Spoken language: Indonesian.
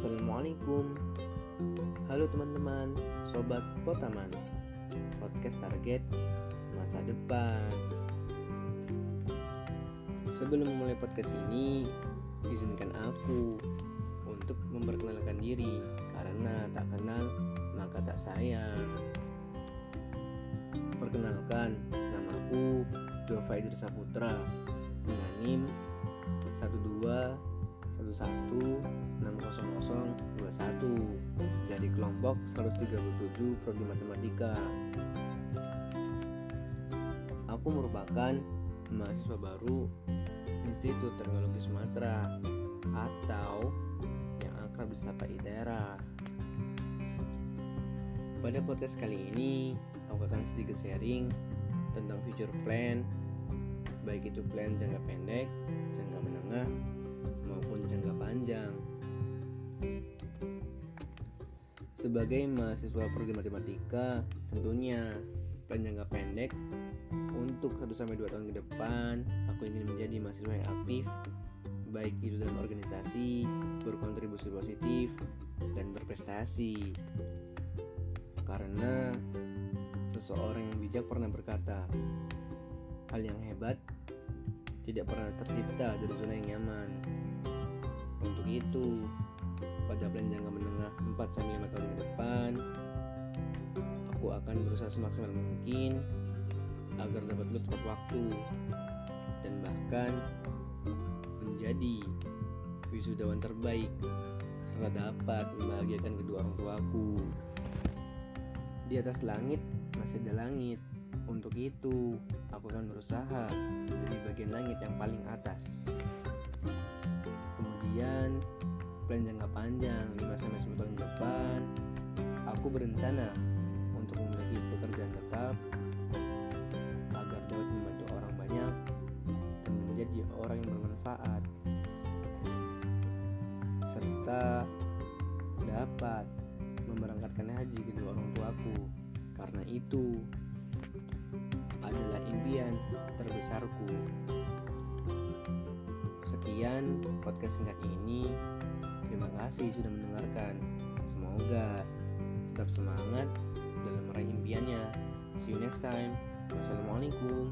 Assalamualaikum. Halo teman-teman, Sobat Potaman. Podcast target masa depan. Sebelum memulai podcast ini Izinkan aku untuk memperkenalkan diri. Karena tak kenal maka tak sayang. Perkenalkan, namaku Dova Idris Saputra dengan NIM 12 11600021 dari kelompok 137 Prodi Matematika. Aku merupakan mahasiswa baru Institut Teknologi Sumatera atau yang akrab disapa ITERA. Pada podcast kali ini, aku akan sedikit sharing tentang future plan, baik itu plan jangka pendek, jangka menengah, Sebagai mahasiswa prodi matematika, tentunya plan jangka pendek untuk 1 sampai 2 tahun ke depan, aku ingin menjadi mahasiswa yang aktif baik itu dalam organisasi, berkontribusi positif, dan berprestasi. Karena seseorang yang bijak pernah berkata, hal yang hebat tidak pernah tercipta dari zona yang nyaman. Untuk itu, pada plan jangka menengah 4-5 tahun ke depan, aku akan berusaha semaksimal mungkin agar dapat lulus tepat waktu dan bahkan menjadi wisudawan terbaik serta dapat membahagiakan kedua orang tuaku. Di atas langit masih ada langit. Untuk itu, aku akan berusaha menjadi bagian langit yang paling atas. Plan jangka panjang 5 sampai 10 tahun depan, aku berencana untuk memiliki pekerjaan tetap agar dapat membantu orang banyak dan menjadi orang yang bermanfaat serta dapat memberangkatkan haji kedua orang tuaku. Karena itu adalah impian terbesarku. Sekian podcast singkat ini. Terima kasih sudah mendengarkan. Semoga tetap semangat dalam meraih impiannya. See you next time. Wassalamualaikum.